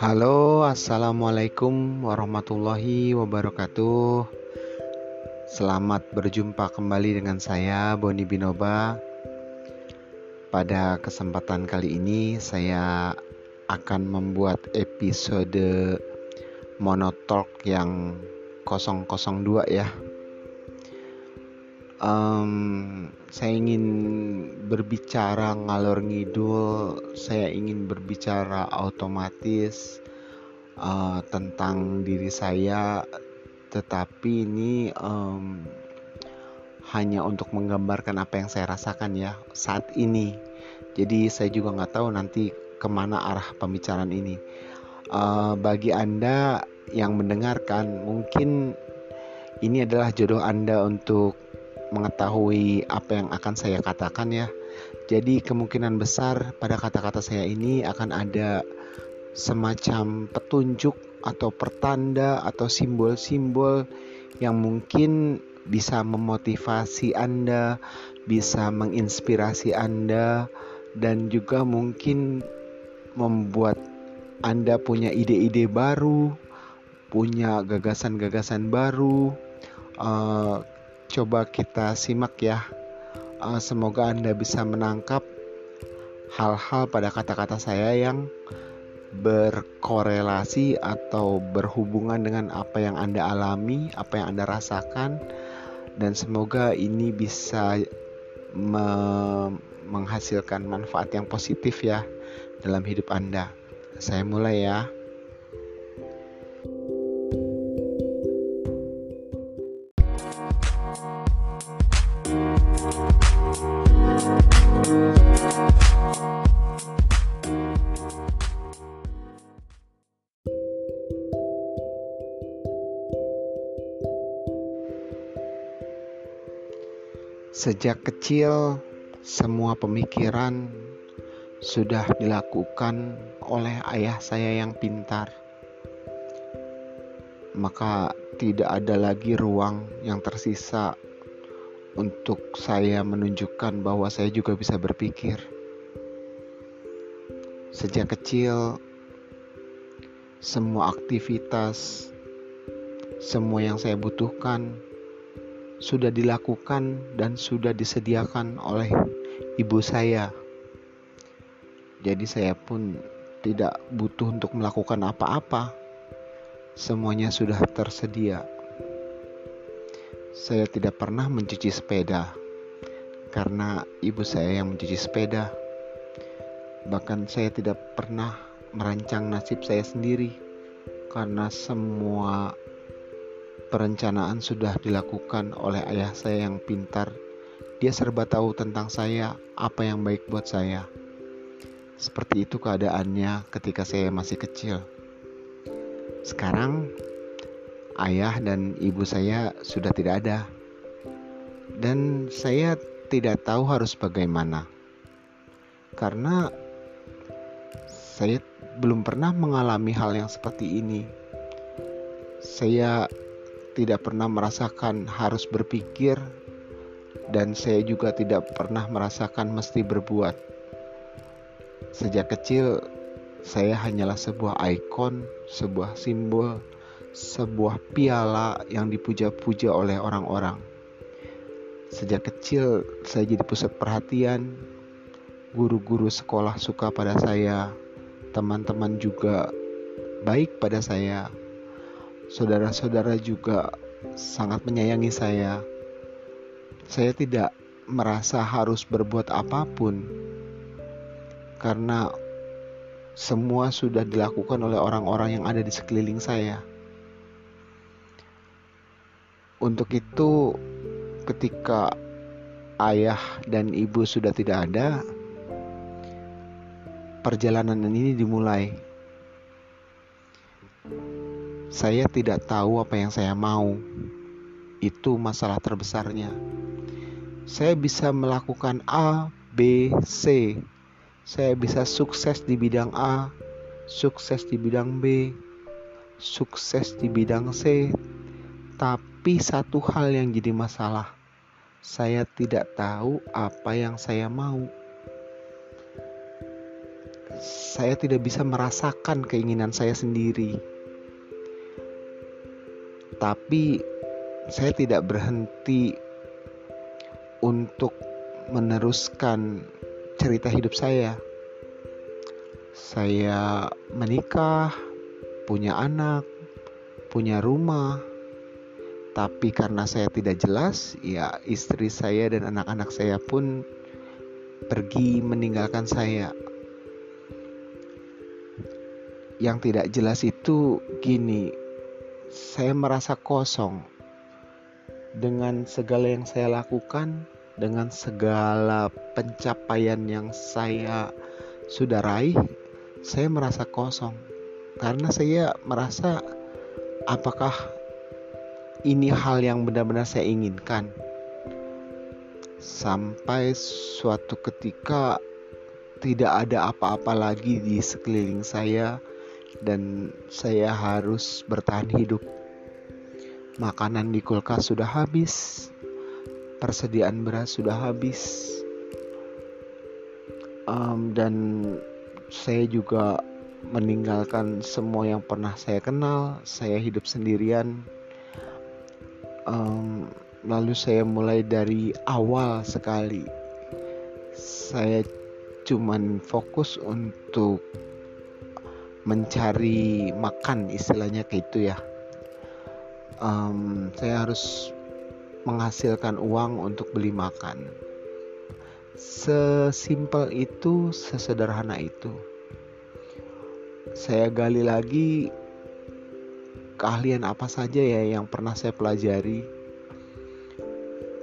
Halo, assalamualaikum warahmatullahi wabarakatuh. Selamat berjumpa kembali dengan saya, Boni Binoba. Pada kesempatan kali ini, saya akan membuat episode monotalk yang 002 ya. Um, saya ingin berbicara ngalor ngidul, saya ingin berbicara otomatis uh, tentang diri saya, tetapi ini um, hanya untuk menggambarkan apa yang saya rasakan ya saat ini. Jadi saya juga nggak tahu nanti ke mana arah pembicaraan ini. Uh, bagi anda yang mendengarkan, mungkin ini adalah jodoh anda untuk mengetahui apa yang akan saya katakan ya. Jadi kemungkinan besar pada kata-kata saya ini akan ada semacam petunjuk atau pertanda atau simbol-simbol yang mungkin bisa memotivasi Anda, bisa menginspirasi Anda dan juga mungkin membuat Anda punya ide-ide baru, punya gagasan-gagasan baru, uh, Coba kita simak ya. Uh, semoga Anda bisa menangkap hal-hal pada kata-kata saya yang berkorelasi atau berhubungan dengan apa yang Anda alami, apa yang Anda rasakan, dan semoga ini bisa me menghasilkan manfaat yang positif ya dalam hidup Anda. Saya mulai ya. Sejak kecil, semua pemikiran sudah dilakukan oleh ayah saya yang pintar. Maka tidak ada lagi ruang yang tersisa untuk saya menunjukkan bahwa saya juga bisa berpikir. Sejak kecil, semua aktivitas, semua yang saya butuhkan sudah dilakukan dan sudah disediakan oleh ibu saya. Jadi saya pun tidak butuh untuk melakukan apa-apa. Semuanya sudah tersedia. Saya tidak pernah mencuci sepeda karena ibu saya yang mencuci sepeda. Bahkan saya tidak pernah merancang nasib saya sendiri karena semua Perencanaan sudah dilakukan oleh ayah saya yang pintar. Dia serba tahu tentang saya, apa yang baik buat saya. Seperti itu keadaannya ketika saya masih kecil. Sekarang, ayah dan ibu saya sudah tidak ada, dan saya tidak tahu harus bagaimana karena saya belum pernah mengalami hal yang seperti ini. Saya tidak pernah merasakan harus berpikir, dan saya juga tidak pernah merasakan mesti berbuat. Sejak kecil, saya hanyalah sebuah ikon, sebuah simbol, sebuah piala yang dipuja-puja oleh orang-orang. Sejak kecil, saya jadi pusat perhatian. Guru-guru sekolah suka pada saya, teman-teman juga baik pada saya saudara-saudara juga sangat menyayangi saya. Saya tidak merasa harus berbuat apa pun karena semua sudah dilakukan oleh orang-orang yang ada di sekeliling saya. Untuk itu, ketika ayah dan ibu sudah tidak ada, perjalanan ini dimulai. Saya tidak tahu apa yang saya mau. Itu masalah terbesarnya. Saya bisa melakukan A, B, C. Saya bisa sukses di bidang A, sukses di bidang B, sukses di bidang C. Tapi satu hal yang jadi masalah, saya tidak tahu apa yang saya mau. saya tidak bisa merasakan keinginan saya sendiri. Tapi saya tidak berhenti untuk meneruskan cerita hidup saya. Saya menikah, punya anak, punya rumah, tapi karena saya tidak jelas, ya istri saya dan anak-anak saya pun pergi meninggalkan saya. Yang tidak jelas itu gini, saya merasa kosong dengan segala yang saya lakukan, dengan segala pencapaian yang saya sudah raih, saya merasa kosong karena saya merasa apakah ini hal yang benar-benar saya inginkan. Sampai suatu ketika tidak ada apa-apa lagi di sekeliling saya dan saya harus bertahan hidup. Makanan di kulkas sudah habis, persediaan beras sudah habis, um, dan saya juga meninggalkan semua yang pernah saya kenal. Saya hidup sendirian um, lalu saya mulai dari awal sekali saya cuman fokus untuk mencari makan istilahnya kayak itu ya. Um, saya harus menghasilkan uang untuk beli makan. Sesimpel itu sesederhana itu. Saya gali lagi keahlian apa saja ya yang pernah saya pelajari,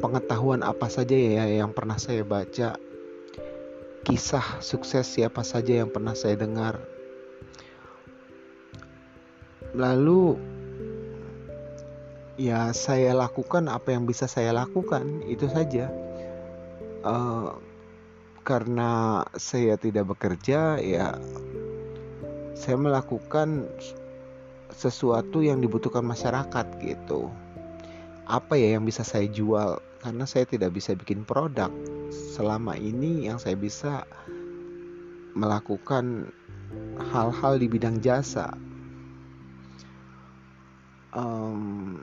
pengetahuan apa saja ya yang pernah saya baca, kisah sukses siapa saja yang pernah saya dengar. Lalu ya saya lakukan apa yang bisa saya lakukan itu saja. Uh, karena saya tidak bekerja ya saya melakukan sesuatu yang dibutuhkan masyarakat gitu. Apa ya yang bisa saya jual? Karena saya tidak bisa bikin produk. Selama ini yang saya bisa melakukan hal-hal di bidang jasa um,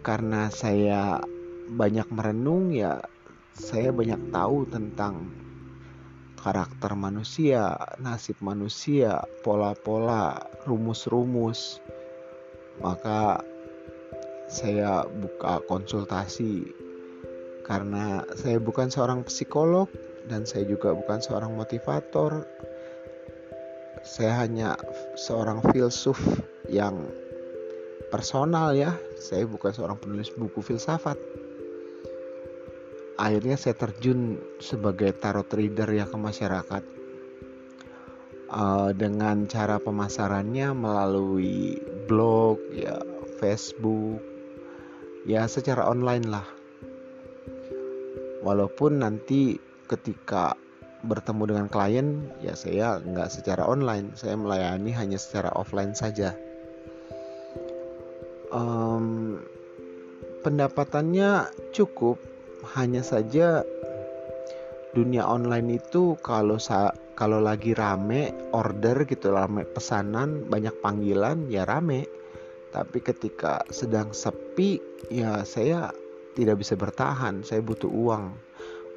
karena saya banyak merenung ya saya banyak tahu tentang karakter manusia, nasib manusia, pola-pola, rumus-rumus. Maka saya buka konsultasi karena saya bukan seorang psikolog dan saya juga bukan seorang motivator. Saya hanya seorang filsuf yang personal ya. Saya bukan seorang penulis buku filsafat. Akhirnya saya terjun sebagai tarot reader ya ke masyarakat. Uh, dengan cara pemasarannya melalui blog ya Facebook ya secara online lah. Walaupun nanti ketika bertemu dengan klien ya saya nggak secara online. Saya melayani hanya secara offline saja um, pendapatannya cukup. Hanya saja dunia online itu kalau sa kalau lagi rame order gitu rame pesanan banyak panggilan ya rame. Tapi ketika sedang sepi ya saya tidak bisa bertahan. Saya butuh uang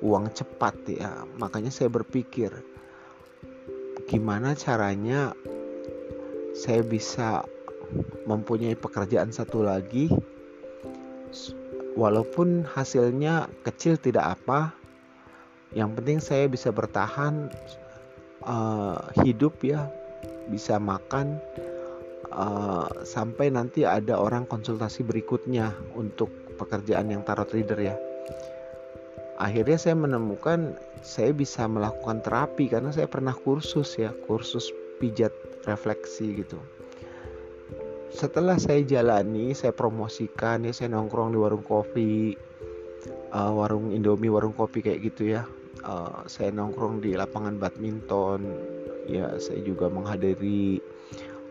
uang cepat ya. Makanya saya berpikir gimana caranya saya bisa mempunyai pekerjaan satu lagi walaupun hasilnya kecil tidak apa yang penting saya bisa bertahan uh, hidup ya bisa makan uh, sampai nanti ada orang konsultasi berikutnya untuk pekerjaan yang tarot reader ya. Akhirnya saya menemukan saya bisa melakukan terapi karena saya pernah kursus ya kursus pijat refleksi gitu setelah saya jalani saya promosikan ya saya nongkrong di warung kopi uh, warung indomie warung kopi kayak gitu ya. Uh, saya nongkrong di lapangan badminton ya saya juga menghadiri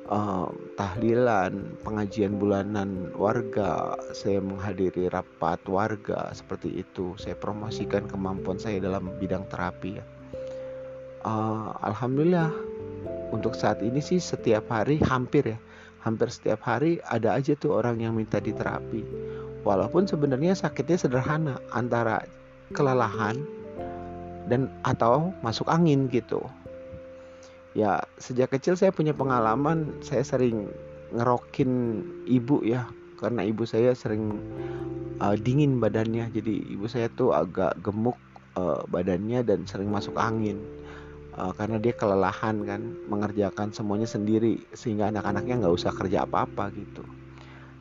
uh, tahlilan pengajian bulanan warga. Saya menghadiri rapat warga seperti itu. Saya promosikan kemampuan saya dalam bidang terapi ya. Uh, alhamdulillah untuk saat ini sih setiap hari hampir ya hampir setiap hari ada aja tuh orang yang minta diterapi. Walaupun sebenarnya sakitnya sederhana antara kelelahan dan atau masuk angin gitu. Ya sejak kecil saya punya pengalaman saya sering ngerokin ibu ya karena ibu saya sering uh, dingin badannya. Jadi ibu saya tuh agak gemuk uh, badannya dan sering masuk angin uh, karena dia kelelahan kan mengerjakan semuanya sendiri sehingga anak-anaknya nggak usah kerja apa-apa gitu.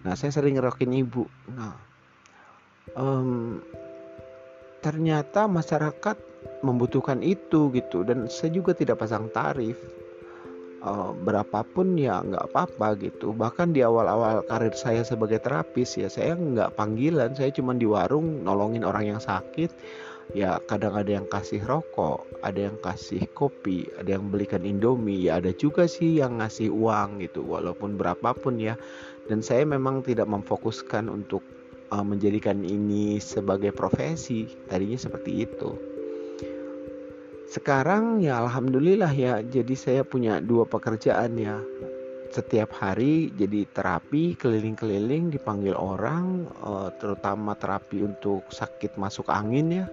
Nah saya sering ngerokin ibu. Nah um, ternyata masyarakat membutuhkan itu gitu dan saya juga tidak pasang tarif. Uh, berapapun ya nggak apa-apa gitu. Bahkan di awal-awal karir saya sebagai terapis ya saya nggak panggilan. Saya cuma di warung nolongin orang yang sakit ya kadang ada yang kasih rokok ada yang kasih kopi ada yang belikan indomie. Ya ada juga sih yang ngasih uang gitu walaupun berapapun ya. Dan saya memang tidak memfokuskan untuk uh, menjadikan ini sebagai profesi. Tadinya seperti itu. Sekarang ya alhamdulillah ya jadi saya punya dua pekerjaan ya. Setiap hari jadi terapi keliling-keliling dipanggil orang uh, terutama terapi untuk sakit masuk angin ya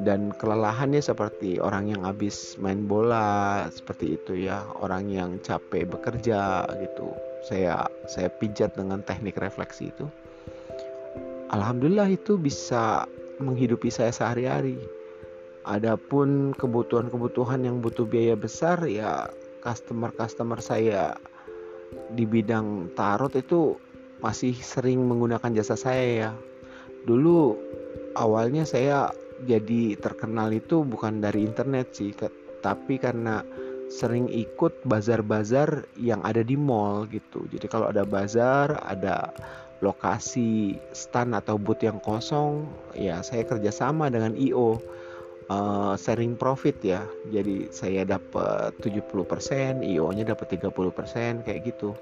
dan kelelahannya seperti orang yang habis main bola seperti itu ya. Orang yang capek bekerja gitu. Saya saya pijat dengan teknik refleksi itu. Alhamdulillah itu bisa menghidupi saya sehari-hari. Adapun kebutuhan-kebutuhan yang butuh biaya besar ya customer-customer saya di bidang tarot itu masih sering menggunakan jasa saya ya. Dulu awalnya saya jadi terkenal itu bukan dari internet sih, tapi karena sering ikut bazar-bazar yang ada di mall gitu. Jadi kalau ada bazar, ada lokasi stand atau booth yang kosong, ya saya kerjasama dengan IO uh, sharing profit ya. Jadi saya dapat 70%, IO-nya dapat 30% kayak gitu.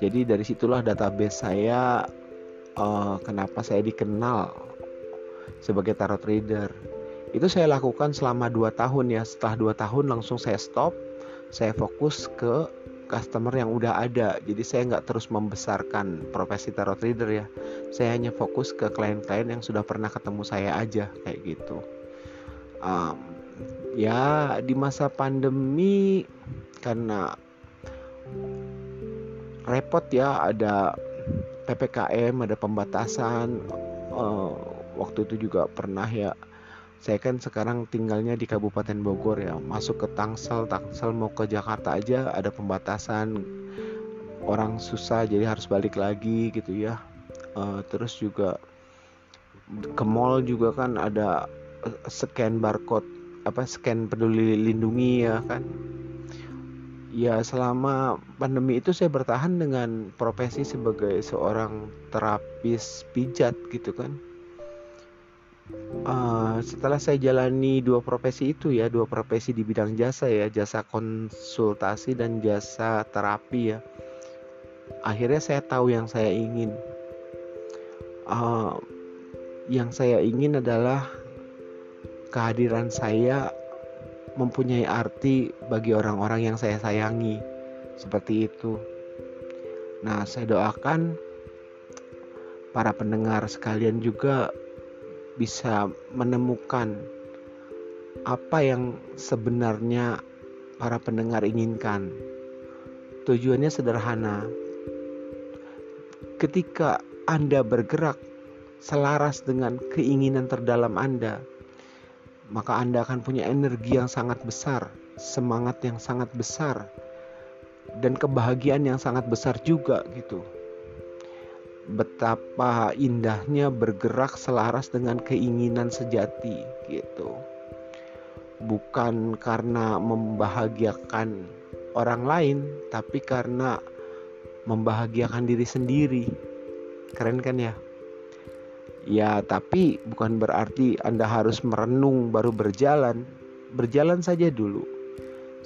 Jadi dari situlah database saya uh, kenapa saya dikenal sebagai tarot trader. Itu saya lakukan selama 2 tahun ya. Setelah 2 tahun langsung saya stop. Saya fokus ke customer yang udah ada. Jadi saya nggak terus membesarkan profesi tarot trader ya. Saya hanya fokus ke klien-klien yang sudah pernah ketemu saya aja kayak gitu um, ya di masa pandemi karena repot ya ada ppkm ada pembatasan uh, waktu itu juga pernah ya. Saya kan sekarang tinggalnya di Kabupaten Bogor ya. Masuk ke Tangsel Tangsel mau ke Jakarta aja ada pembatasan. Orang susah jadi harus balik lagi gitu ya. Uh, terus juga ke mall juga kan ada scan barcode apa scan peduli lindungi ya kan. Ya selama pandemi itu saya bertahan dengan profesi sebagai seorang terapis pijat gitu kan uh, setelah saya jalani dua profesi itu ya dua profesi di bidang jasa ya jasa konsultasi dan jasa terapi ya akhirnya saya tahu yang saya ingin uh, yang saya ingin adalah kehadiran saya mempunyai arti bagi orang-orang yang saya sayangi. Seperti itu. Nah, saya doakan para pendengar sekalian juga bisa menemukan apa yang sebenarnya para pendengar inginkan. Tujuannya sederhana. Ketika Anda bergerak selaras dengan keinginan terdalam Anda, maka Anda akan punya energi yang sangat besar, semangat yang sangat besar, dan kebahagiaan yang sangat besar juga gitu. Betapa indahnya bergerak selaras dengan keinginan sejati gitu. Bukan karena membahagiakan orang lain, tapi karena membahagiakan diri sendiri. Keren kan ya? Ya, tapi bukan berarti Anda harus merenung baru berjalan. Berjalan saja dulu.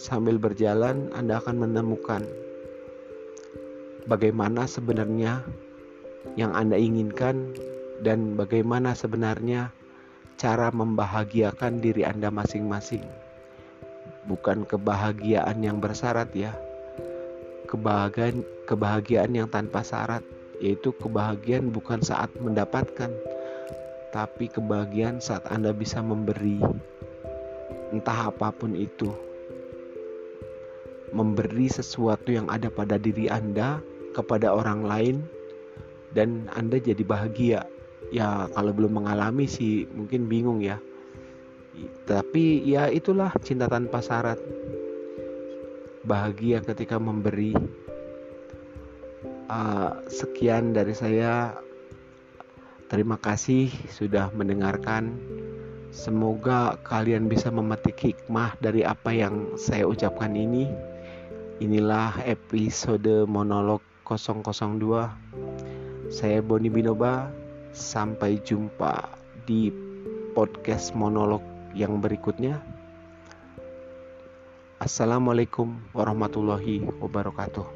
Sambil berjalan, Anda akan menemukan bagaimana sebenarnya yang Anda inginkan dan bagaimana sebenarnya cara membahagiakan diri Anda masing-masing. bukan kebahagiaan yang bersyarat ya. Kebahagiaan kebahagiaan yang tanpa syarat, yaitu kebahagiaan bukan saat mendapatkan, tapi kebahagiaan saat Anda bisa memberi. Entah apa pun itu. Memberi sesuatu yang ada pada diri Anda kepada orang lain dan Anda jadi bahagia. Ya, kalau belum mengalami sih mungkin bingung ya. Tapi ya itulah cinta tanpa syarat. Bahagia ketika memberi. Uh, sekian dari saya. Terima kasih sudah mendengarkan. Semoga kalian bisa memetik hikmah dari apa yang saya ucapkan ini. Inilah episode monolog 002. Saya Boni Binoba. Sampai jumpa di podcast monolog yang berikutnya. Assalamualaikum warahmatullahi wabarakatuh.